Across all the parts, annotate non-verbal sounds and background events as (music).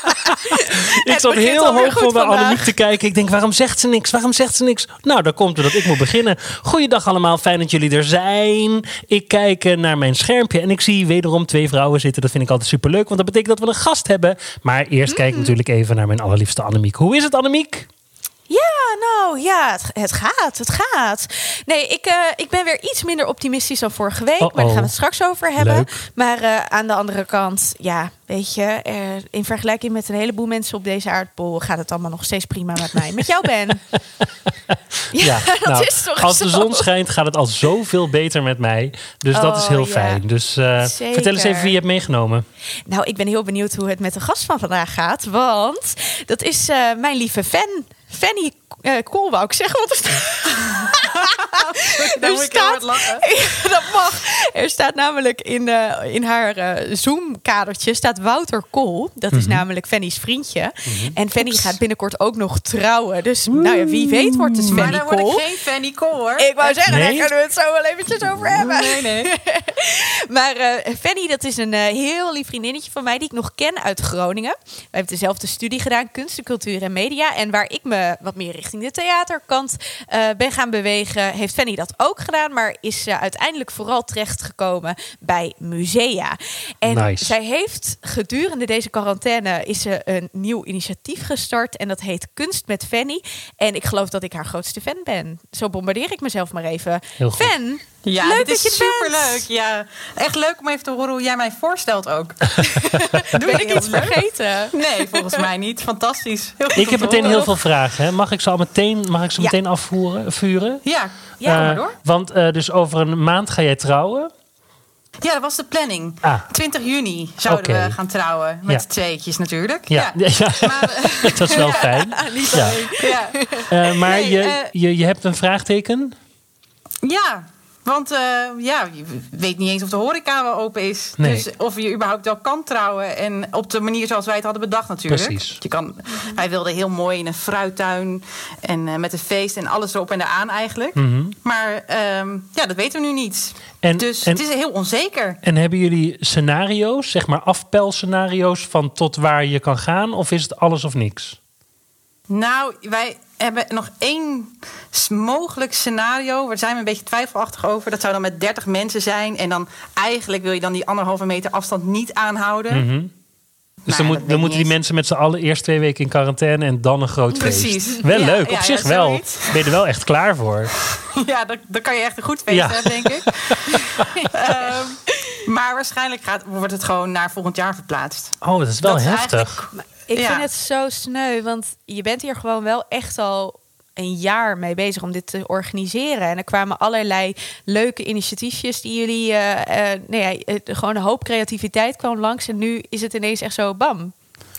(laughs) (laughs) ik zat heel hoog voor vandaag. Annemiek te kijken. Ik denk, waarom zegt ze niks? Waarom zegt ze niks? Nou, daar komt het dat ik moet beginnen. Goeiedag allemaal, fijn dat jullie er zijn. Ik kijk eh, naar mijn schermpje en ik zie wederom twee vrouwen zitten. Dat vind ik altijd superleuk, want dat betekent dat we een gast hebben. Maar eerst kijk ik natuurlijk even naar mijn allerliefste Annemiek. Hoe is het, Annemiek? Ja, nou ja, het, het gaat, het gaat. Nee, ik, eh, ik ben weer iets minder optimistisch dan vorige week. Maar daar gaan we het straks over hebben. Leuk. Maar eh, aan de andere kant, ja, weet je, eh, in vergelijking met een heleboel mensen op deze aardbol gaat het allemaal nog steeds prima met mij. Met jou, Ben. (laughs) ja, (laughs) dat nou, is toch als zo? de zon schijnt, gaat het al zoveel beter met mij. Dus dat is Oh, heel ja. fijn. Dus vertel eens even wie je hebt meegenomen. Nou, ik ben heel benieuwd hoe het met de gast van vandaag gaat. Want dat is mijn lieve fan. Fanny eh Kool, wou ik zeggen. Wat is (laughs) (laughs) Dan moet ik lachen. (laughs) Ja, dat mag. Er staat namelijk in, eh, in haar eh, Zoom-kadertje staat Wouter Kool. Dat is namelijk Fanny's vriendje. En Fanny gaat binnenkort ook nog trouwen. Dus nou ja, wie weet wordt het Maar Fanny dan word ik Kool. geen Fanny Cole hoor. Ik wou zeggen, Nee? daar kunnen we het zo wel eventjes over hebben. Nee, nee. (laughs) Maar eh, Fanny, dat is een eh, heel lief vriendinnetje van mij die ik nog ken uit Groningen. We hebben dezelfde studie gedaan, kunst, cultuur en media. En waar ik me wat meer richting de theaterkant eh, ben gaan bewegen, heeft Fanny dat ook gedaan. Maar is eh, uiteindelijk vooral terechtgekomen bij musea. En Nice. zij heeft gedurende deze quarantaine is ze een nieuw initiatief gestart. En dat heet Kunst met Fanny. En ik geloof dat ik haar grootste fan ben. Zo bombardeer ik mezelf maar even. Heel goed. Fan, Ja, leuk dit dat is je er superleuk. Ja, echt leuk om even te horen hoe jij mij voorstelt ook. (laughs) Ben ik iets vergeten? Nee, volgens mij niet. Fantastisch. Heel goed Ik heb te meteen horen. heel veel vragen. Hè. Mag ik ze al meteen, mag ik ze Ja. meteen afvoeren, vuren? Ja, Ja, kom Eh, maar door. Want eh, dus over een maand ga jij trouwen. Ja, dat was de planning. Ah. 20 juni zouden we gaan trouwen. Met Ja. tweetjes natuurlijk. Ja, ja. (laughs) Maar, eh, (laughs) dat is wel fijn. (laughs) Ja. ja. Maar Nee, je, je, je hebt een vraagteken? Ja, want eh, ja, je weet niet eens of de horeca wel open is. Nee. Dus of je überhaupt wel kan trouwen. En op de manier zoals wij het hadden bedacht natuurlijk. Precies. Je kan, wij wilden heel mooi in een fruittuin. En eh, met een feest en alles erop en eraan eigenlijk. Maar ehm, ja, dat weten we nu niet. En- dus en- het is heel onzeker. En hebben jullie scenario's, zeg maar afpelscenario's van tot waar je kan gaan? Of is het alles of niks? Nou, wij hebben nog één mogelijk scenario. Daar zijn we een beetje twijfelachtig over. Dat zou dan met 30 mensen zijn. En dan eigenlijk wil je dan die anderhalve meter afstand niet aanhouden. Mhm. Dus Nou, dan, moet, moeten die eens. mensen met z'n allen eerst twee weken in quarantaine en dan een groot feest. Precies. Wel Ja, leuk, op ja, zich ja, wel. zoiets. Ben je er wel echt klaar voor? (laughs) Ja, dan, dan kan je echt een goed feest hebben, denk ik. (laughs) Ehm, maar waarschijnlijk gaat, wordt het gewoon naar volgend jaar verplaatst. Oh, dat is wel Dat heftig. Ik Ja. vind het zo sneu, want je bent hier gewoon wel echt al een jaar mee bezig om dit te organiseren. En er kwamen allerlei leuke initiatiefjes die jullie, eh, eh, nou ja, eh, gewoon een hoop creativiteit kwam langs. En nu is het ineens echt zo bam.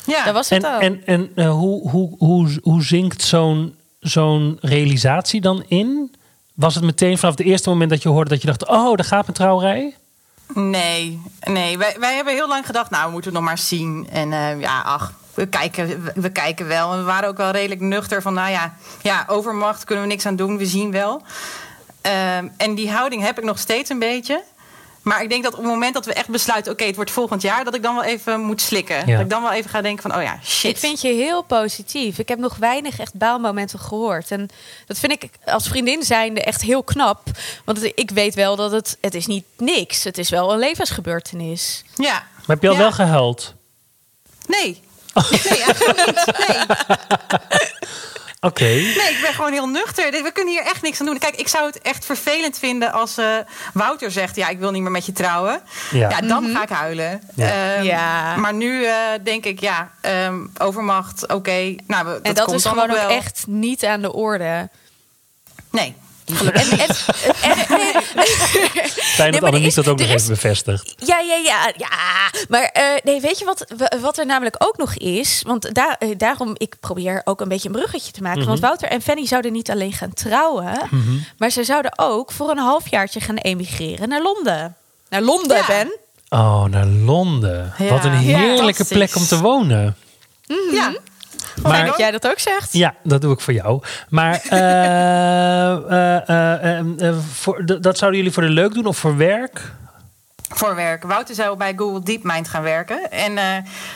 Ja, Dat was het En, al. en, en hoe, hoe, hoe, hoe zinkt zo'n zo'n realisatie dan in? Was het meteen vanaf het eerste moment dat je hoorde dat je dacht... oh, daar gaat mijn trouwerij? Nee, nee. Wij, wij hebben heel lang gedacht, nou, we moeten het nog maar zien. En eh, ja, ach, we kijken, we, kijken wel. En we waren ook wel redelijk nuchter van, nou ja, ja, overmacht kunnen we niks aan doen, we zien wel. Ehm, en die houding heb ik nog steeds een beetje. Maar ik denk dat op het moment dat we echt besluiten, oké, het wordt volgend jaar, dat ik dan wel even moet slikken. Ja. Dat ik dan wel even ga denken van, oh ja, shit. Ik vind je heel positief. Ik heb nog weinig echt baalmomenten gehoord. En dat vind ik als vriendin zijnde echt heel knap. Want ik weet wel dat het, het is niet niks. Het is wel een levensgebeurtenis. Ja. Maar heb je al Ja. wel gehuild? Nee. Nee, eigenlijk niet. Nee. (laughs) Oké. Nee, ik ben gewoon heel nuchter. We kunnen hier echt niks aan doen. Kijk, ik zou het echt vervelend vinden als eh, Wouter zegt... ja, ik wil niet meer met je trouwen. Ja. Ja, dan ga ik huilen. Ja. Ehm, Ja. Maar nu eh, denk ik, ja, ehm, overmacht, oké. Nou, we- en dat komt is gewoon ook wel. echt niet aan de orde. Nee, En, en, en- nee, Fijn dat is- dat ook nog is- even bevestigt. Ja, ja, ja, ja. Maar eh, nee, weet je wat, wa- wat er namelijk ook nog is? Want daar, eh, daarom, ik probeer ook een beetje een bruggetje te maken. Mhm. Want Wouter en Fanny zouden niet alleen gaan trouwen, maar ze zouden ook voor een halfjaartje gaan emigreren naar Londen. Naar Londen, Ja. Ben. Oh, naar Londen. Ja. Wat een heerlijke plek om te wonen. Ja. Fijn Maar dat jij dat ook zegt. ja, dat doe ik voor jou. Maar (laughs) eh, eh, eh, voor, dat zouden jullie voor de leuk doen of voor werk? Voor werk. Wouter zou bij Google DeepMind gaan werken. En eh,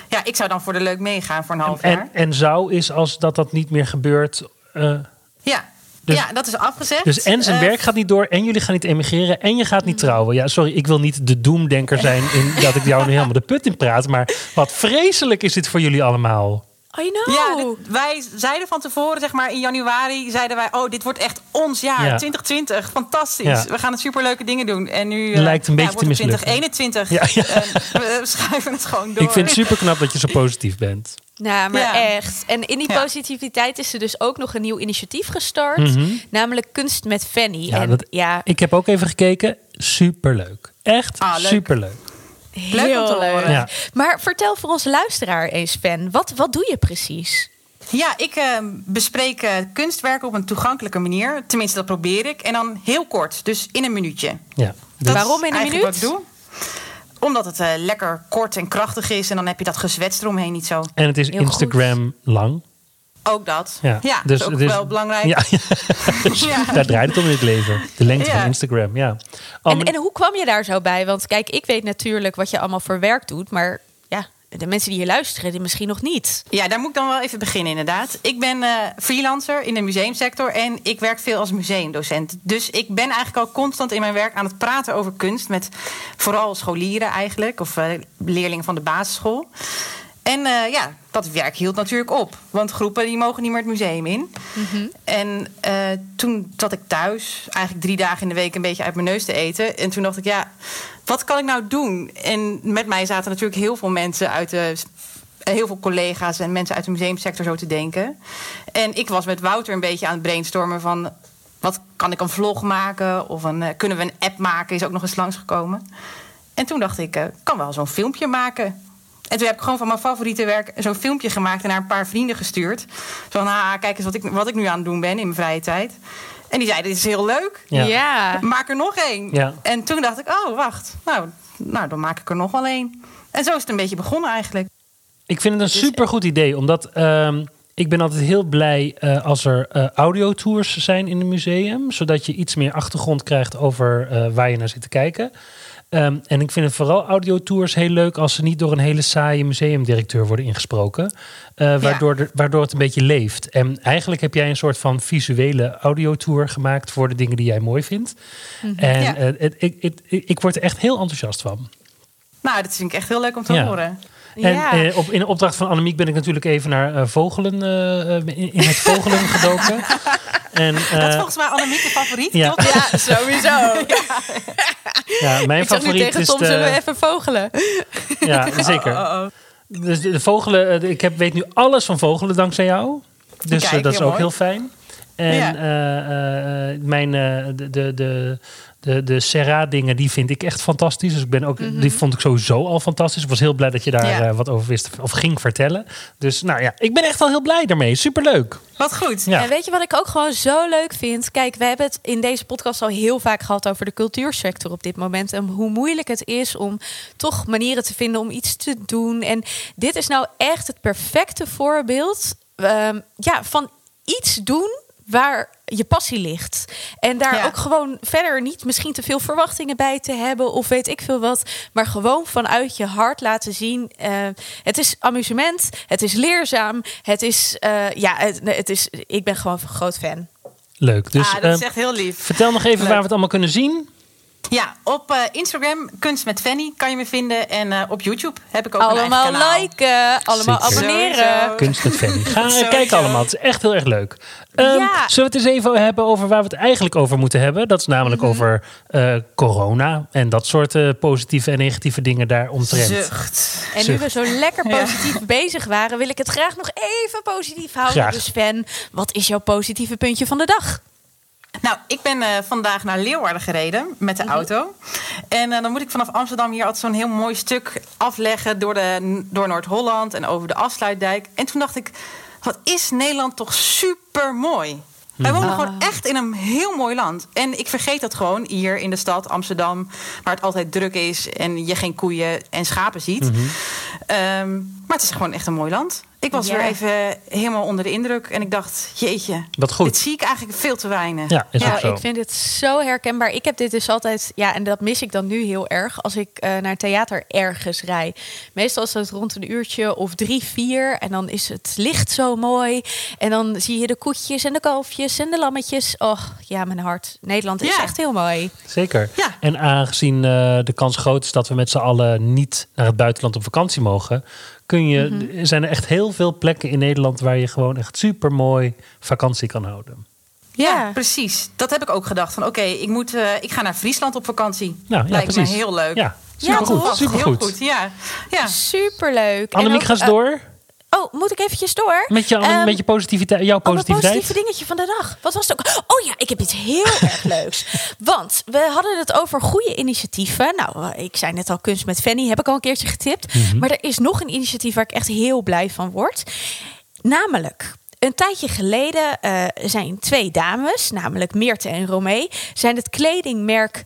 ja, ik zou dan voor de leuk meegaan voor een half jaar. En, en zou is als dat dat niet meer gebeurt. eh, ja. Dus- ja, dat is afgezegd. dus en zijn werk gaat niet door en jullie gaan niet emigreren en je gaat niet trouwen. Ja, sorry, ik wil niet de doemdenker zijn in (laughs) dat ik jou nu helemaal de put in praat. Maar wat vreselijk is dit voor jullie allemaal. I know. Ja, dit- wij zeiden van tevoren, zeg maar in januari, zeiden wij: Oh, dit wordt echt ons jaar, Ja. 2020. Fantastisch. Ja. We gaan superleuke dingen doen. En nu eh, Lijkt een beetje wordt te het mislukken. 2021. Ja, we (laughs) schuiven het gewoon door. Ik vind het super knap dat je zo positief bent. Nou, maar Ja. echt. En in die positiviteit is er dus ook nog een nieuw initiatief gestart. Mhm. Namelijk Kunst met Fanny. Ja, en dat- ja, Ik heb ook even gekeken. Superleuk. Echt Ah, leuk. superleuk. Leuk om te horen. Ja. Maar vertel voor onze luisteraar eens, Fan. Wat, wat doe je precies? Ja, ik eh, bespreek eh, kunstwerken op een toegankelijke manier. Tenminste, dat probeer ik. En dan heel kort, dus in een minuutje. Ja. Waarom in een minuut? Wat ik doe. Omdat het eh, lekker kort en krachtig is. En dan heb je dat gezwets eromheen niet zo. En het is Heel Instagram lang. Ook dat. Ja, Ja, dus- dat is ook dus- wel belangrijk. Ja, (laughs) Ja. daar draait het om in het leven. De lengte Ja. van Instagram, ja. En hoe kwam je daar zo bij? Want kijk, ik weet natuurlijk wat je allemaal voor werk doet. Maar ja, de mensen die hier luisteren, die misschien nog niet. Ja, daar moet ik dan wel even beginnen inderdaad. Ik ben eh, freelancer in de museumsector en ik werk veel als museumdocent. Dus ik ben eigenlijk al constant in mijn werk aan het praten over kunst... met vooral scholieren eigenlijk, of eh, leerlingen van de basisschool. En eh, ja, dat werk hield natuurlijk op. Want groepen die mogen niet meer het museum in. En eh, toen zat ik thuis, eigenlijk drie dagen in de week... een beetje uit mijn neus te eten. En toen dacht ik, ja, wat kan ik nou doen? En met mij zaten natuurlijk heel veel mensen uit de heel veel collega's en mensen uit de museumsector zo te denken. En ik was met Wouter een beetje aan het brainstormen van... wat kan ik een vlog maken? Of een, eh, kunnen we een app maken? Is ook nog eens langsgekomen. En toen dacht ik, eh, ik kan wel zo'n filmpje maken. En toen heb ik gewoon van mijn favoriete werk zo'n filmpje gemaakt... en naar een paar vrienden gestuurd. Zo van, ah, kijk eens wat ik, wat ik nu aan het doen ben in mijn vrije tijd. En die zeiden, dit is heel leuk. Ja. Maak er nog één. Ja. En toen dacht ik, oh, wacht. Nou, nou, dan maak ik er nog wel één. En zo is het een beetje begonnen eigenlijk. Ik vind het een supergoed idee, omdat ehm, ik ben altijd heel blij eh, als er eh, audiotours zijn in een museum, zodat je iets meer achtergrond krijgt over eh, waar je naar zit te kijken. Ehm, en ik vind het vooral audiotours heel leuk als ze niet door een hele saaie museumdirecteur worden ingesproken, eh, waardoor, de- waardoor het een beetje leeft. En eigenlijk heb jij een soort van visuele audiotour gemaakt voor de dingen die jij mooi vindt. En Ja. eh, het, ik, ik, ik word er echt heel enthousiast van. Nou, dat vind ik echt heel leuk om te Ja. horen. En Ja. eh, op, in de opdracht van Annemiek ben ik natuurlijk even naar eh, vogelen, in, in het vogelen (laughs) gedoken. En, dat is volgens mij Annemiek de favoriet, ja. toch? Ja, sowieso. (laughs) ja, (laughs) mijn Ik zeg nu favoriet tegen is Tom, de- zullen we even vogelen? Ja, (laughs) zeker. Oh, Dus de, de vogelen, eh, ik heb, weet nu alles van vogelen dankzij jou. Dus eh, Kijk, dat is ook mooi. heel fijn. En Ja. eh, mijn, de, de, de, de, de Serra-dingen, die vind ik echt fantastisch. Dus ik ben ook, die vond ik sowieso al fantastisch. Ik was heel blij dat je daar Mhm. Ja. eh, wat over wist of ging vertellen. Dus nou ja, ik ben echt wel heel blij daarmee. Superleuk. Wat goed. Ja. En weet je wat ik ook gewoon zo leuk vind? Kijk, we hebben het in deze podcast al heel vaak gehad over de cultuursector op dit moment. En hoe moeilijk het is om toch manieren te vinden om iets te doen. En dit is nou echt het perfecte voorbeeld ehm, ja, van iets doen waar je passie ligt. En daar Ja. ook gewoon verder niet misschien te veel verwachtingen bij te hebben of weet ik veel wat. Maar gewoon vanuit je hart laten zien. eh, het is amusement, het is leerzaam, het is, eh, ja, het, het is, ik ben gewoon een groot fan. Leuk. Dus ah, dat is eh, echt heel lief. vertel nog even Leuk. waar we het allemaal kunnen zien. Ja, op eh, Instagram, Kunst met Fanny, kan je me vinden. En eh, op YouTube heb ik ook een allemaal eigen kanaal. liken, allemaal Zeker. abonneren. Sowieso. Kunst met Fanny. Ga (laughs) kijken allemaal. Het is echt heel erg leuk. Ehm, Ja. Zullen we het eens even hebben over waar we het eigenlijk over moeten hebben? Dat is namelijk Mhm. over eh, corona en dat soort positieve en negatieve dingen daar omtrent. Zucht. En nu we zo lekker positief (laughs) bezig waren, wil ik het graag nog even positief houden. Graag. Dus fan, wat is jouw positieve puntje van de dag? Nou, ik ben eh, vandaag naar Leeuwarden gereden met de Mhm. auto. En eh, dan moet ik vanaf Amsterdam hier altijd zo'n heel mooi stuk afleggen door, de, door Noord-Holland en over de Afsluitdijk. En toen dacht ik, wat is Nederland toch super mooi. Wij wonen gewoon echt in een heel mooi land. En ik vergeet dat gewoon hier in de stad Amsterdam, waar het altijd druk is en je geen koeien en schapen ziet. Ehm, maar het is gewoon echt een mooi land. Ik was Ja. weer even helemaal onder de indruk en ik dacht, jeetje, Wat goed. dit zie ik eigenlijk veel te weinig. Ja, is Ja, ook zo. ik vind het zo herkenbaar. Ik heb dit dus altijd, ja, en dat mis ik dan nu heel erg als ik eh, naar theater ergens rij. Meestal is het rond een uurtje of drie, vier. En dan is het licht zo mooi. En dan zie je de koetjes en de kalfjes en de lammetjes. Oh, ja, mijn hart. Nederland is Ja. echt heel mooi. Zeker. Ja. En aangezien eh, de kans groot is dat we met z'n allen niet naar het buitenland op vakantie mogen, kun je, Mhm. zijn er echt heel veel plekken in Nederland waar je gewoon echt super mooi vakantie kan houden. Ja, Ja. precies. Dat heb ik ook gedacht. Van oké, ik moet, eh, ik ga naar Friesland op vakantie. Nou, ja, Lijkt precies. me heel leuk. Ja, supergoed. supergoed. Heel goed, ja. ja. Superleuk. En Annemiek, ook, ga eens eh, door oh, moet ik eventjes door? met, je, Ehm, met je positiviteit, jouw Oh, positiviteit. positieve dingetje van de dag. Wat was het ook? Oh ja, ik heb iets heel (laughs) erg leuks. Want we hadden het over goede initiatieven. Nou, ik zei net al, kunst met Fanny heb ik al een keertje getipt. Maar er is nog een initiatief waar ik echt heel blij van word. Namelijk... Een tijdje geleden eh, zijn twee dames, namelijk Meerte en Romee, zijn het kledingmerk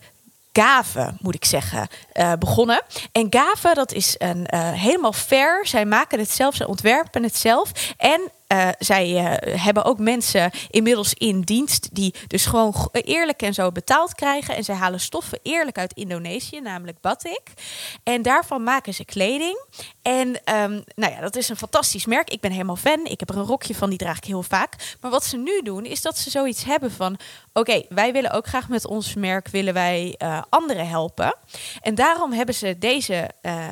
Gave, moet ik zeggen, eh, begonnen. En Gave, dat is een eh, helemaal fair. Zij maken het zelf, zij ontwerpen het zelf. En eh, zij eh, hebben ook mensen inmiddels in dienst die dus gewoon eerlijk en zo betaald krijgen. En zij halen stoffen eerlijk uit Indonesië, namelijk batik. En daarvan maken ze kleding. En ehm, nou ja, dat is een fantastisch merk. Ik ben helemaal fan. Ik heb er een rokje van, die draag ik heel vaak. Maar wat ze nu doen, is dat ze zoiets hebben van... oké, wij willen ook graag met ons merk willen wij eh, anderen helpen. En daarom hebben ze deze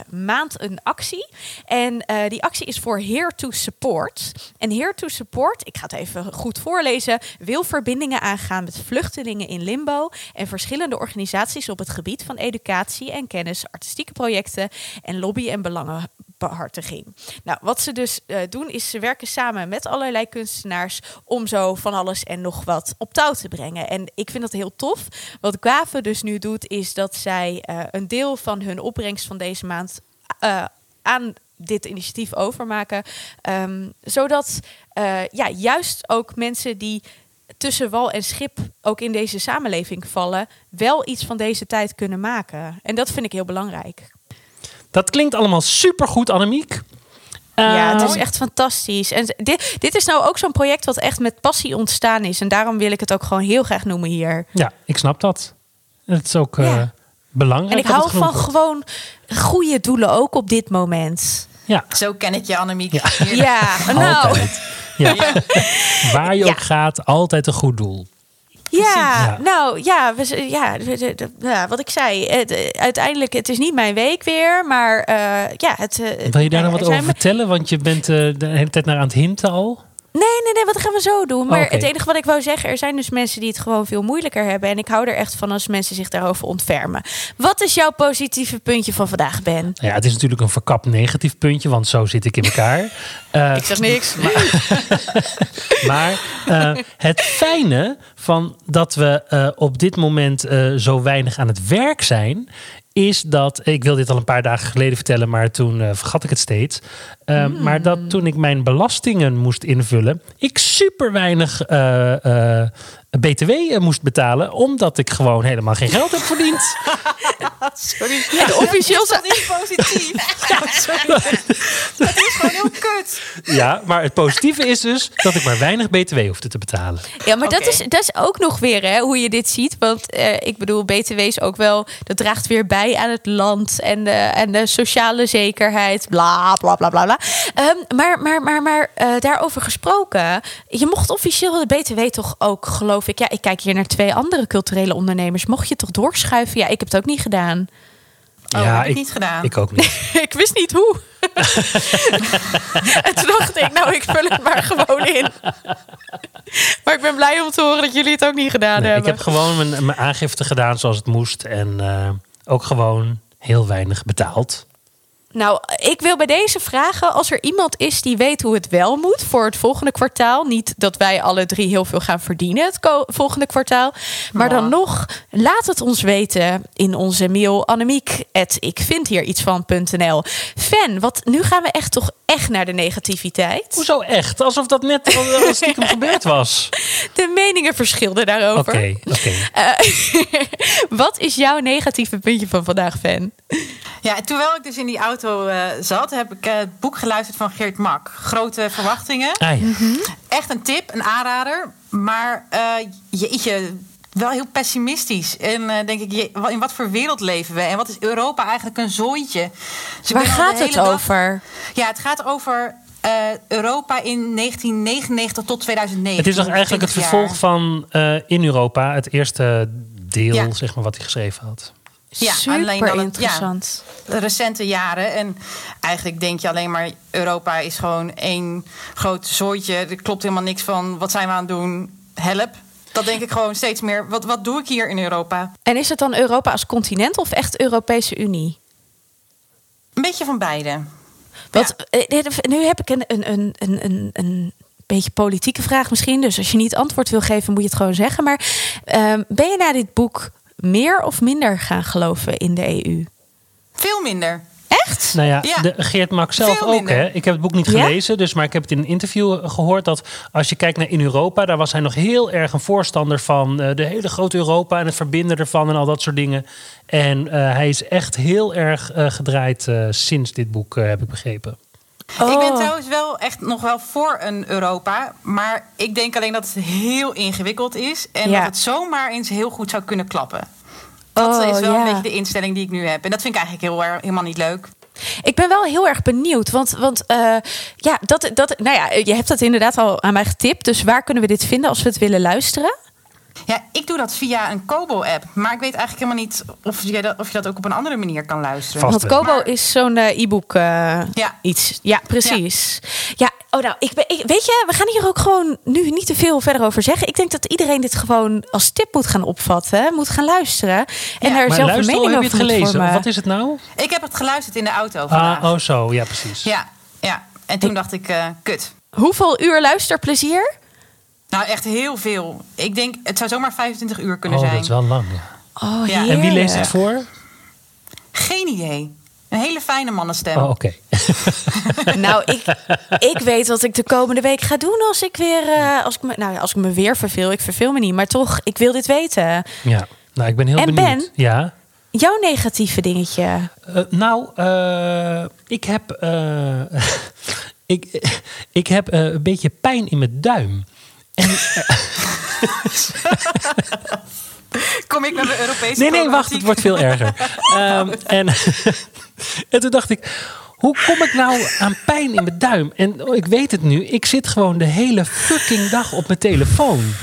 maand een actie. En die actie is voor Here to Support. En To Support, ik ga het even goed voorlezen... wil verbindingen aangaan met vluchtelingen in limbo... en verschillende organisaties op het gebied van educatie en kennis... artistieke projecten en lobby- en belangenbehartiging. Nou, wat ze dus eh, doen, is ze werken samen met allerlei kunstenaars... om zo van alles en nog wat op touw te brengen. En ik vind dat heel tof. Wat Gave dus nu doet, is dat zij eh, een deel van hun opbrengst van deze maand... eh, aan dit initiatief overmaken. Ehm, zodat eh, ja, juist ook mensen die tussen wal en schip ook in deze samenleving vallen, wel iets van deze tijd kunnen maken. En dat vind ik heel belangrijk. Dat klinkt allemaal supergoed, Annemiek. ja, het Eh, is echt fantastisch. En dit, dit is nou ook zo'n project wat echt met passie ontstaan is. En daarom wil ik het ook gewoon heel graag noemen hier. Ja, ik snap dat. Het is ook eh, belangrijk. En ik hou van wordt. gewoon goede doelen ook op dit moment. Ja, Zo ken ik je, Annemiek. Ja. Nou. Ja. Waar je Ja. ook gaat, altijd een goed doel. Ja, Ja. nou ja, we, ja, de- de- de- ja, wat ik zei. Het, uiteindelijk, het is niet mijn week weer, maar eh, ja, het. eh, Wil je daar nou nog wat er over vertellen? Want je bent eh, de hele tijd naar aan het hinten al. Nee, nee, nee, wat gaan we zo doen? Maar het enige wat ik wou zeggen, er zijn dus mensen die het gewoon veel moeilijker hebben. En ik hou er echt van als mensen zich daarover ontfermen. Wat is jouw positieve puntje van vandaag, Ben? Ja, het is natuurlijk een verkapt negatief puntje, want zo zit ik in elkaar. (laughs) Eh, Ik zeg niks. (laughs) Maar eh, het fijne van dat we eh, op dit moment eh, zo weinig aan het werk zijn, is dat. Ik wil dit al een paar dagen geleden vertellen, maar toen eh, vergat ik het steeds. Eh, Maar dat toen ik mijn belastingen moest invullen, ik super weinig eh, eh, BTW moest betalen, omdat ik gewoon helemaal geen geld heb verdiend. (laughs) Sorry. Officieel dat is positief. (laughs) (laughs) Ja, sorry. Dat is gewoon heel kut. Ja, maar het positieve is dus dat ik maar weinig BTW hoefde te betalen. Ja, maar dat, is, dat is ook nog weer hè, hoe je dit ziet. Want eh, ik bedoel, BTW is ook wel, dat draagt weer bij aan het land en de, en de sociale zekerheid. Bla bla bla bla. bla. Ehm, maar maar, maar, maar eh, daarover gesproken, je mocht officieel de BTW toch ook, geloof ik. Ja, ik kijk hier naar twee andere culturele ondernemers. Mocht je toch doorschuiven? Ja, ik heb het ook niet gedaan. Oh, heb ik niet gedaan. Ik ook niet. (laughs) ik wist niet hoe. (laughs) en toen dacht ik, nou, ik vul het maar gewoon in. maar ik ben blij om te horen dat jullie het ook niet gedaan Nee, ik hebben. heb gewoon mijn, mijn aangifte gedaan zoals het moest. En eh, ook gewoon heel weinig betaald. Nou, ik wil bij deze vragen, als er iemand is die weet hoe het wel moet voor het volgende kwartaal. Niet dat wij alle drie heel veel gaan verdienen het volgende kwartaal. Maar dan nog, laat het ons weten in onze mail Annemiek. Ik vind hier iets van.nl. Fan, wat nu gaan we echt toch echt naar de negativiteit. Hoezo echt? Alsof dat net al stiekem (laughs) gebeurd was. De meningen verschilden Oké, daarover. oké. Eh, (laughs) wat is jouw negatieve puntje van vandaag, Fan? Ja, terwijl ik dus in die auto eh, zat, heb ik eh, het boek geluisterd van Geert Mak. Grote verwachtingen. Ah, ja. Echt een tip, een aanrader. Maar eh, jeetje, wel heel pessimistisch. En eh, denk ik, je, in wat voor wereld leven we? En wat is Europa eigenlijk een zooitje? Dus Waar gaat het dag- over? Ja, het gaat over eh, Europa in 1999 tot 2009. Het is toch eigenlijk het 20 jaar. vervolg van eh, In Europa, het eerste deel, Ja. zeg maar, wat hij geschreven had. Ja, Super alleen dan het- ja. interessant. de recente jaren. En eigenlijk denk je alleen maar... Europa is gewoon één groot zooitje. Er klopt helemaal niks van. Wat zijn we aan het doen? Help. Dat denk ik gewoon steeds meer. Wat, wat doe ik hier in Europa? En is het dan Europa als continent of echt Europese Unie? Een beetje van beide. Want eh, nu heb ik een, een, een, een, een, een beetje politieke vraag misschien. Dus als je niet antwoord wil geven, moet je het gewoon zeggen. Maar ehm, ben je na dit boek meer of minder gaan geloven in de EU? Veel minder. Echt? Nou ja, Ja. de, Geert Mak zelf ook. Hè? Ik heb het boek niet Ja? gelezen, dus, maar ik heb het in een interview gehoord dat als je kijkt naar in Europa, daar was hij nog heel erg een voorstander van eh, de hele grote Europa en het verbinden ervan en al dat soort dingen. En eh, hij is echt heel erg eh, gedraaid eh, sinds dit boek, eh, heb ik begrepen. Ik ben Oh. trouwens wel echt nog wel voor een Europa. Maar ik denk alleen dat het heel ingewikkeld is. En Ja. dat het zomaar eens heel goed zou kunnen klappen. Dat Oh, is wel ja. een beetje de instelling die ik nu heb. En dat vind ik eigenlijk heel, erg- helemaal niet leuk. Ik ben wel heel erg benieuwd. Want, want eh, ja, dat, dat, nou ja, je hebt dat inderdaad al aan mij getipt. Dus waar kunnen we dit vinden als we het willen luisteren? Ja, ik doe dat via een Kobo-app. Maar ik weet eigenlijk helemaal niet of je, dat, of je dat ook op een andere manier kan luisteren. Vast. Want Kobo Maar- is zo'n eh, e-book eh, Ja. iets. Ja, precies. Ja, oh nou, ik, ben- ik, weet je, we gaan hier ook gewoon nu niet te veel verder over zeggen. Ik denk dat iedereen dit gewoon als tip moet gaan opvatten, moet gaan luisteren en daar zelf een mening over moet gelezen? vormen. Wat is het nou? Ik heb het geluisterd in de auto vandaag. Ah, oh zo, ja precies. Ja, ja. En toen dacht ik, eh, kut. Hoeveel uur luisterplezier? Nou, echt heel veel. Ik denk, het zou zomaar 25 uur kunnen oh, zijn. dat is wel lang. Oh, Ja. En wie leest het voor? Geen idee. Een hele fijne mannenstem. Oh, oké. (laughs) Nou, ik, ik weet wat ik de komende week ga doen als ik weer, eh, als ik me, nou ja, als ik me weer verveel. Ik verveel me niet, maar toch, ik wil dit weten. Ja. Nou, ik ben heel En benieuwd. Ben? Ja. Jouw negatieve dingetje. Eh, nou, eh, ik heb, eh, (laughs) ik, (laughs) ik heb eh, een beetje pijn in mijn duim. En, (laughs) Kom ik naar de Europese nee, nee, wacht, het wordt veel erger. (laughs) Ehm, en, (laughs) en toen dacht ik, hoe kom ik nou aan pijn in mijn duim? En oh, ik weet het nu, ik zit gewoon de hele fucking dag op mijn telefoon.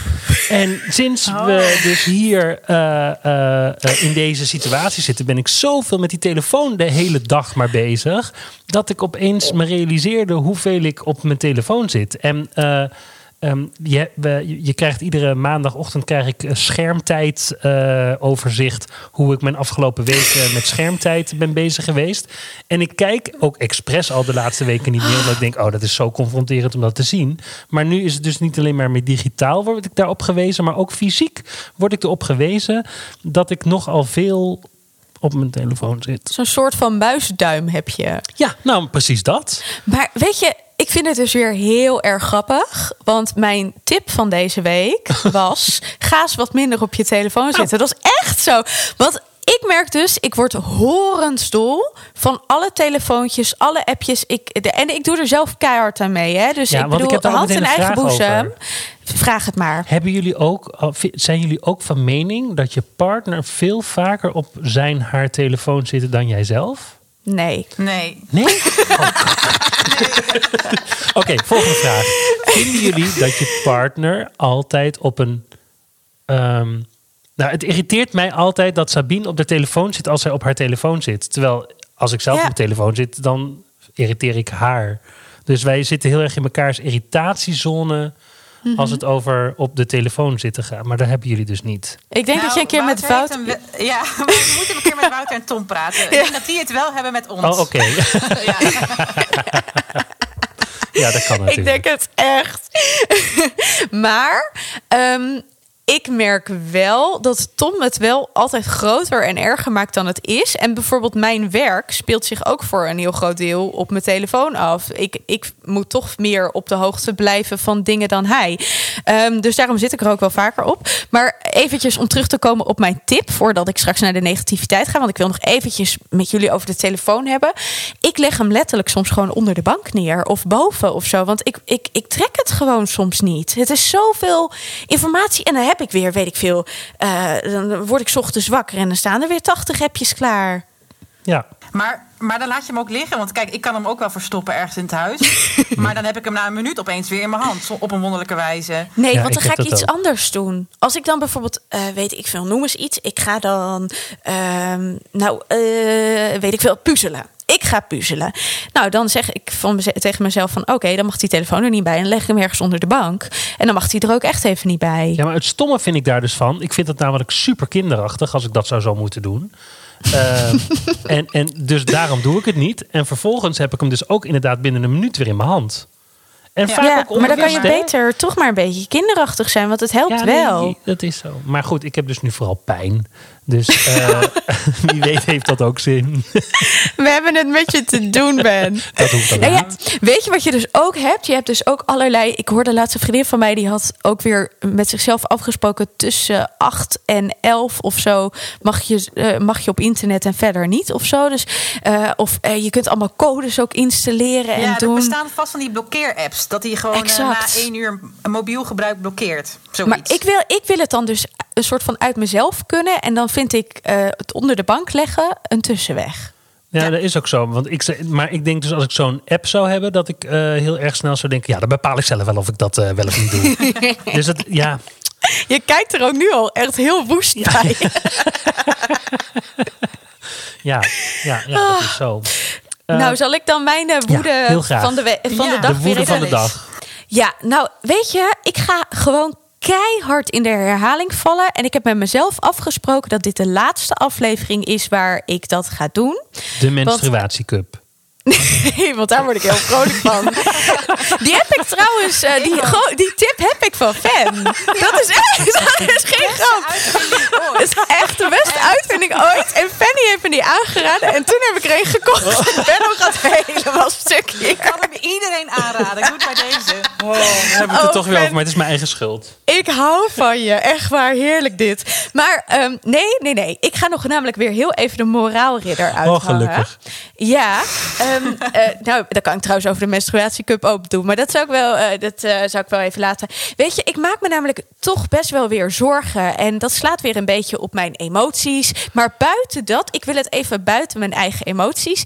En sinds we dus hier eh, eh, eh, in deze situatie zitten, ben ik zoveel met die telefoon de hele dag maar bezig. Dat ik opeens me realiseerde hoeveel ik op mijn telefoon zit. En eh, ehm, je, we- je krijgt iedere maandagochtend krijg ik een schermtijd eh, overzicht. Hoe ik mijn afgelopen weken met schermtijd ben bezig geweest. En ik kijk ook expres al de laatste weken niet meer. Omdat ik denk, oh, dat is zo confronterend om dat te zien. Maar nu is het dus niet alleen maar met digitaal word ik daarop gewezen. Maar ook fysiek word ik erop gewezen dat ik nogal veel op mijn telefoon zit. Zo'n soort van muisduim heb je. Ja, nou precies dat. Maar weet je, ik vind het dus weer heel erg grappig. Want mijn tip van deze week (laughs) was... ga eens wat minder op je telefoon zitten. Dat is echt zo. Want ik merk dus, ik word horensdol van alle telefoontjes, alle appjes. Ik, de, en ik doe er zelf keihard aan mee. Hè? Dus Ja, ik ik bedoel, ook hand in eigen boezem. over. Vraag het maar. Hebben jullie ook, zijn jullie ook van mening dat je partner veel vaker op zijn haar telefoon zit dan jijzelf? Nee. Nee. Nee? Oh, (laughs) Oké, volgende vraag. Vinden jullie dat je partner altijd op een. ehm, nou, het irriteert mij altijd dat Sabine op de telefoon zit als zij op haar telefoon zit. Terwijl als ik zelf Ja. op de telefoon zit, dan irriteer ik haar. Dus wij zitten heel erg in mekaars irritatiezone als het over op de telefoon zitten gaan. Maar daar hebben jullie dus niet. Ik denk dat je een keer met Wouter... Een ja, (laughs) we moeten een keer met Wouter en Tom praten. Ik denk dat die het wel hebben met ons. Oh, oké. (laughs) Ja. ja, dat kan natuurlijk. Ik denk het echt. (laughs) maar ehm, ik merk wel dat Tom het wel altijd groter en erger maakt dan het is. En bijvoorbeeld mijn werk speelt zich ook voor een heel groot deel op mijn telefoon af. Ik, ik moet toch meer op de hoogte blijven van dingen dan hij. Ehm, dus daarom zit ik er ook wel vaker op. Maar eventjes om terug te komen op mijn tip... voordat ik straks naar de negativiteit ga... want ik wil nog eventjes met jullie over de telefoon hebben. Ik leg hem letterlijk soms gewoon onder de bank neer... of boven of zo, want ik, ik, ik trek het gewoon soms niet. Het is zoveel informatie en dan heb ik weer, weet ik veel... eh, dan word ik 's ochtends wakker en dan staan er weer 80 appjes klaar. Ja. Maar, maar dan laat je hem ook liggen. Want kijk, ik kan hem ook wel verstoppen ergens in het huis. (laughs) maar dan heb ik hem na een minuut opeens weer in mijn hand. zo- Op een wonderlijke wijze. Nee, Ja, want dan ik ga ik iets ook. anders doen. Als ik dan bijvoorbeeld, eh, weet ik veel, noem eens iets. Ik ga dan, ehm, nou, eh, weet ik veel, puzzelen. Ik ga puzzelen. Nou, dan zeg ik van tegen mezelf van... oké, dan mag die telefoon er niet bij. En dan leg ik hem ergens onder de bank. En dan mag hij er ook echt even niet bij. ja, maar het stomme vind ik daar dus van. Ik vind het namelijk super kinderachtig als ik dat zou zo moeten doen. Ehm, (laughs) en, en dus daarom doe ik het niet. En vervolgens heb ik hem dus ook inderdaad binnen een minuut weer in mijn hand. En Ja, vaak Ja, ook maar dan kan je beter toch maar een beetje kinderachtig zijn. Want het helpt Ja, nee, wel. dat is zo. Maar goed, ik heb dus nu vooral pijn. Dus eh, (laughs) wie weet heeft dat ook zin. We hebben het met je te doen, Ben. Dat hoeft dan Nou ja, weet je wat je dus ook hebt? Je hebt dus ook allerlei. Ik hoorde de laatste vriendin van mij die had ook weer met zichzelf afgesproken tussen 8 en 11 of zo mag je, eh, mag je op internet en verder niet of zo. Dus eh, of eh, je kunt allemaal codes ook installeren en ja, er doen. bestaan vast van die blokkeer-apps. Dat hij gewoon na één uur een mobiel gebruik blokkeert. Zoiets. Maar ik wil, ik wil het dan dus een soort van uit mezelf kunnen. En dan vind ik eh, het onder de bank leggen een tussenweg. Ja, dat is ook zo. Want ik, maar ik denk dus als ik zo'n app zou hebben, dat ik eh, heel erg snel zou denken: ja, dan bepaal ik zelf wel of ik dat eh, wel of niet doe. (laughs) dus het, ja, Je kijkt er ook nu al echt heel woest bij. (laughs) ja, ja, ja, dat is zo. Eh, nou, zal ik dan mijn woede ja, van de, van Ja, de dag de weer woede van de dag. Ja, nou, weet je, ik ga gewoon keihard in de herhaling vallen. En ik heb met mezelf afgesproken dat dit de laatste aflevering is waar ik dat ga doen. De menstruatiecup. Nee, want daar word ik heel vrolijk van. (laughs) Die heb ik trouwens, eh, die, die tip heb ik van fan. Dat is echt, dat is geen grap. Dat is echt de beste uitvinding ooit. En Fanny heeft me die aangeraden. En toen heb ik er een gekocht. En (laughs) Benno gaat helemaal stuk hier. Ik kan hem iedereen aanraden. Ik doe het bij deze. Oh, hebben we het Oh, toch weer over, maar het is mijn eigen schuld. Ik hou van je. Echt waar, heerlijk dit. Maar ehm, nee, nee, nee. Ik ga nog namelijk weer heel even de moraalridder uithangen. Oh, gelukkig. Ja. ehm, eh, nou, dat kan ik trouwens over de menstruatiecup ook doen. Maar dat zou ik wel, eh, dat, eh, zou ik wel even laten. Weet je, ik maak me namelijk toch best wel weer zorgen. En dat slaat weer een beetje op mijn emoties. Maar buiten dat, ik wil het even buiten mijn eigen emoties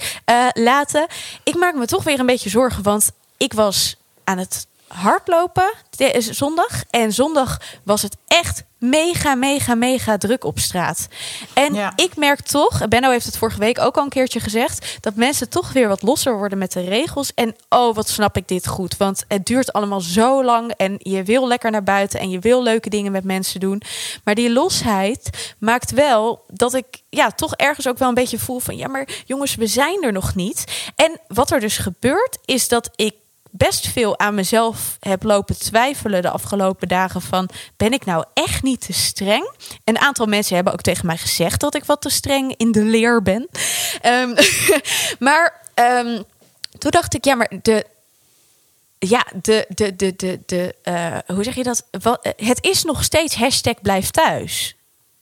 laten. Ik maak me toch weer een beetje zorgen. Want ik was aan het hardlopen de- is zondag. En zondag was het echt mega, mega, mega druk op straat. En Ja. ik merk toch, Benno heeft het vorige week ook al een keertje gezegd, dat mensen toch weer wat losser worden met de regels. En oh, wat snap ik dit goed. Want het duurt allemaal zo lang en je wil lekker naar buiten en je wil leuke dingen met mensen doen. Maar die losheid maakt wel dat ik ja, toch ergens ook wel een beetje voel van ja, maar jongens, we zijn er nog niet. En wat er dus gebeurt, is dat ik best veel aan mezelf heb lopen twijfelen de afgelopen dagen van ben ik nou echt niet te streng? Een aantal mensen hebben ook tegen mij gezegd dat ik wat te streng in de leer ben. Ehm, (laughs) maar ehm, toen dacht ik ja, maar de ja, de, de, de, de, de eh, hoe zeg je dat? Wat, eh, het is nog steeds hashtag blijf thuis.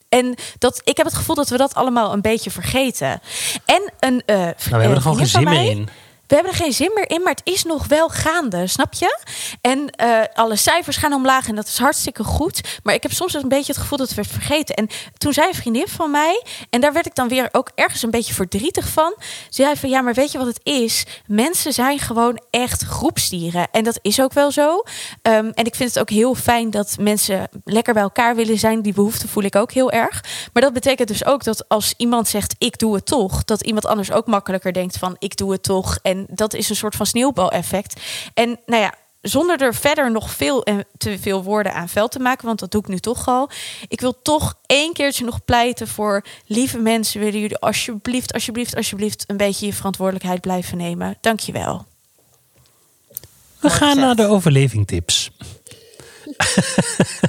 En dat, ik heb het gevoel dat we dat allemaal een beetje vergeten. En een. eh Nou, we hebben er gewoon geen zin meer in. We hebben er geen zin meer in, maar het is nog wel gaande, snap je? En eh, alle cijfers gaan omlaag en dat is hartstikke goed. Maar ik heb soms een beetje het gevoel dat het werd vergeten. En toen zei een vriendin van mij, en daar werd ik dan weer ook ergens een beetje verdrietig van. Ze zei van ja, maar weet je wat het is? Mensen zijn gewoon echt groepsdieren. En dat is ook wel zo. Ehm, en ik vind het ook heel fijn dat mensen lekker bij elkaar willen zijn. Die behoefte voel ik ook heel erg. Maar dat betekent dus ook dat als iemand zegt ik doe het toch, dat iemand anders ook makkelijker denkt van ik doe het toch. En dat is een soort van sneeuwbaleffect. En nou ja, zonder er verder nog veel en te veel woorden aan vuil te maken, want dat doe ik nu toch al. Ik wil toch één keertje nog pleiten voor lieve mensen. Willen jullie alsjeblieft, alsjeblieft, alsjeblieft een beetje je verantwoordelijkheid blijven nemen? Dankjewel. We gaan naar de overlevingtips. (laughs)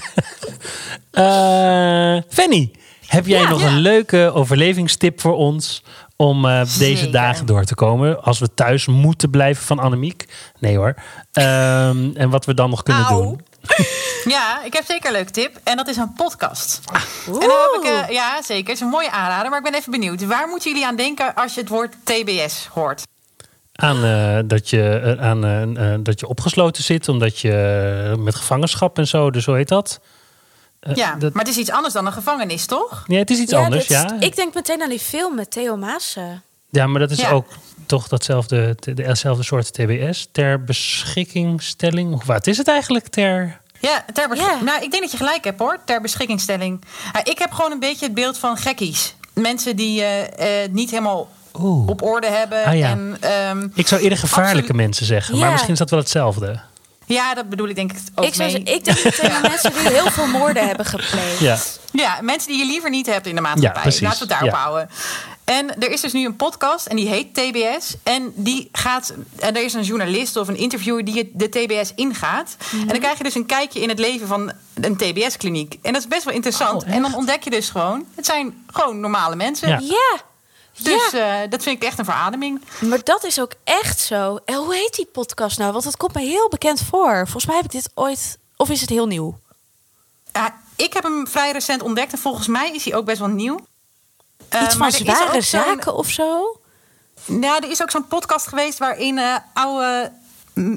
Eh Fanny, heb jij Ja, nog ja. een leuke overlevingstip voor ons om eh, deze Zeker. dagen door te komen? Als we thuis moeten blijven van Annemiek. Nee hoor. Ehm, en wat we dan nog kunnen Au. doen. (laughs) Ja, ik heb zeker een leuke tip. En dat is een podcast. Oeh. En dan heb ik, eh, ja, zeker. Het is een mooie aanrader. Maar ik ben even benieuwd. Waar moeten jullie aan denken als je het woord TBS hoort? Aan, eh, dat, je, aan dat je opgesloten zit, omdat je met gevangenschap en zo, dus hoe heet dat? Eh, ja, dat- maar het is iets anders dan een gevangenis, toch? ja, het is iets Ja, anders, is- ja. Ik denk meteen aan die film met Theo Maassen. Ja, maar dat is Ja. ook toch datzelfde, dezelfde soort TBS. Ter beschikkingstelling. Of wat is het eigenlijk? Ter... Ja, ter besch- Ja. Nou, ik denk dat je gelijk hebt hoor, ter beschikkingstelling. Ik heb gewoon een beetje het beeld van gekkies. Mensen die eh, eh, niet helemaal Oeh. op orde hebben. Ah, ja. en, ehm, Ik zou eerder gevaarlijke Absoluut. mensen zeggen. Maar misschien is dat wel hetzelfde. Ja, dat bedoel ik denk ik ook Ik, mee. ik denk meteen aan (laughs) mensen die heel veel moorden hebben gepleegd. Ja. Ja, mensen die je liever niet hebt in de maatschappij. Ja. Laten we het daarop Ja. houden. En er is dus nu een podcast en die heet TBS. En die gaat. En er is een journalist of een interviewer die de TBS ingaat. En dan krijg je dus een kijkje in het leven van een TBS-kliniek. En dat is best wel interessant. Oh, en dan ontdek je dus gewoon. Het zijn gewoon normale mensen. Ja. Ja. Dus ja, eh, dat vind ik echt een verademing. maar dat is ook echt zo. En hoe heet die podcast nou? Want het komt me heel bekend voor. Volgens mij heb ik dit ooit... Of is het heel nieuw? Ja, ik heb hem vrij recent ontdekt. En volgens mij is hij ook best wel nieuw. Eh, Iets van zware zaken of zo? Nou, er is ook zo'n podcast geweest waarin eh, oude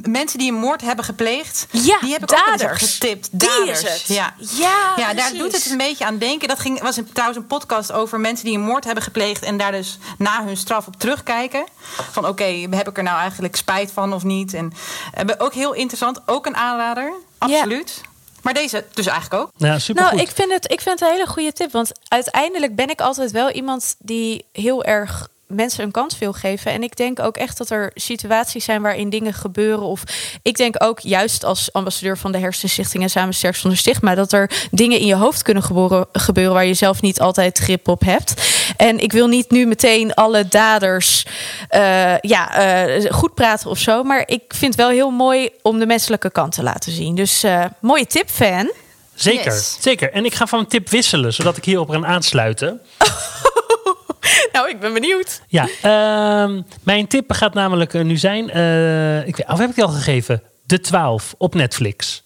mensen die een moord hebben gepleegd. Ja, die heb ik ook daders. getipt. Die Daders. is het. Ja. Ja, Ja, daar doet het een beetje aan denken. Dat ging, was een, trouwens een podcast over mensen die een moord hebben gepleegd. en daar dus na hun straf op terugkijken. Van oké, heb ik er nou eigenlijk spijt van of niet? En eh, ook heel interessant. Ook een aanrader. Absoluut. Maar deze dus eigenlijk ook. Ja, supergoed. Nou, ik vind, het, ik vind het een hele goede tip. Want uiteindelijk ben ik altijd wel iemand die heel erg mensen een kans wil geven. En ik denk ook echt dat er situaties zijn waarin dingen gebeuren. Of ik denk ook juist als ambassadeur van de Hersenstichting en Samen Sterk zonder Stigma... dat er dingen in je hoofd kunnen geboren, gebeuren waar je zelf niet altijd grip op hebt. En ik wil niet nu meteen alle daders eh, ja, eh, goed praten of zo. Maar ik vind het wel heel mooi om de menselijke kant te laten zien. Dus eh, mooie tip, fan. zeker, Yes. zeker. En ik ga van een tip wisselen, zodat ik hierop kan aansluiten. (laughs) (laughs) Nou, ik ben benieuwd. Ja, ehm, mijn tip gaat namelijk eh, nu zijn... eh, ik weet, of heb ik die al gegeven? De 12 op Netflix.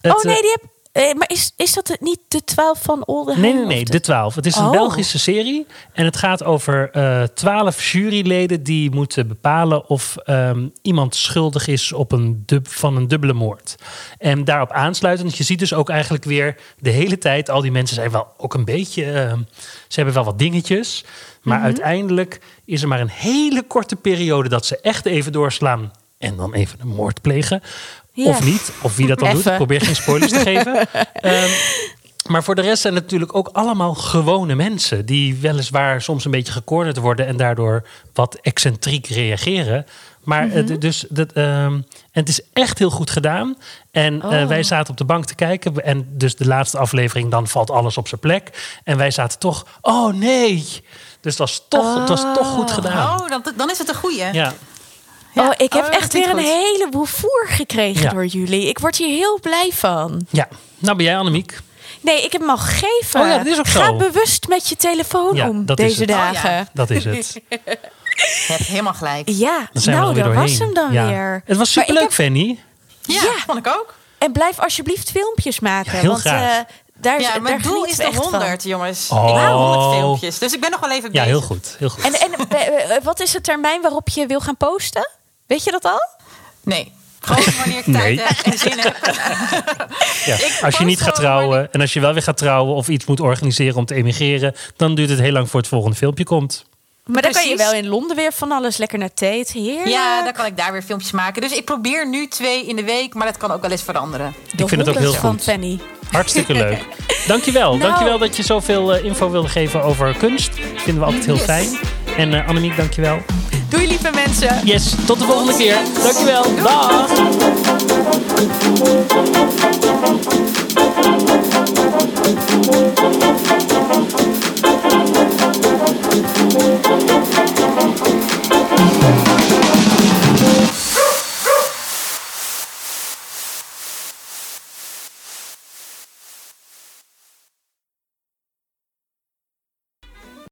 Het, oh nee, eh, die heb. Eh, maar is, is dat het niet de 12 van Oldenheim? Nee, nee, nee, de- de 12. Het is een Oh. Belgische serie. En het gaat over eh 12 juryleden die moeten bepalen of ehm, iemand schuldig is op een dub, van een dubbele moord. En daarop aansluitend, je ziet dus ook eigenlijk weer de hele tijd, al die mensen zijn wel ook een beetje, ehm, ze hebben wel wat dingetjes. Maar Mhm. uiteindelijk is er maar een hele korte periode dat ze echt even doorslaan en dan even een moord plegen. Of niet, of wie dat dan doet. Ik probeer geen spoilers te geven. (laughs) Ehm, maar voor de rest zijn het natuurlijk ook allemaal gewone mensen. Die weliswaar soms een beetje gecornerd worden en daardoor wat excentriek reageren. Maar Mhm. het, dus, dat, ehm, en het is echt heel goed gedaan. En eh, Oh. wij zaten op de bank te kijken. En dus de laatste aflevering, dan valt alles op zijn plek. En wij zaten toch, oh nee. Dus het was toch, het was toch goed gedaan. Oh, dan, dan is het een goeie. Ja, Ja. Oh, ik heb Oh, echt dat weer een heleboel voer gekregen Ja. door jullie. Ik word hier heel blij van. ja. Nou ben jij Annemiek. Nee, ik heb hem al gegeven. Oh ja, dat is ook Ga zo. bewust met je telefoon Ja, om dat is deze het. Oh ja. dagen. Dat is het. (laughs) Je hebt helemaal gelijk. Ja, nou, daar was hem dan Ja. weer. Het was superleuk, heb- Fanny. Ja, Ja. vond ik ook. En blijf alsjeblieft filmpjes maken. Ja, heel want, graag. eh, daar, Ja, mijn doel is de echt van. 100, jongens. Oh. Ik wil 100 filmpjes. Dus ik ben nog wel even Ja, bezig. heel goed. Heel goed. En, en eh, eh, wat is de termijn waarop je wil gaan posten? Weet je dat al? Nee. Gewoon (laughs) wanneer ik Nee. tijd heb en zin heb. (laughs) Ja. Als je niet gaat trouwen en als je wel weer gaat trouwen of iets moet organiseren om te emigreren, dan duurt het heel lang voor het volgende filmpje komt. Maar dan kan je wel in Londen weer van alles lekker naar Tate. Heerlijk. Ja, dan kan ik daar weer filmpjes maken. Dus ik probeer nu twee in de week, maar dat kan ook wel eens veranderen. De ik vind het ook heel van goed. Fanny. Hartstikke (laughs) leuk. Dankjewel. Nou. Dankjewel dat je zoveel eh, info wilde geven over kunst. Dat vinden we altijd heel Yes. fijn. En eh Annemiek, dankjewel. Doei lieve mensen. Yes, tot de volgende keer. Dankjewel. Dag.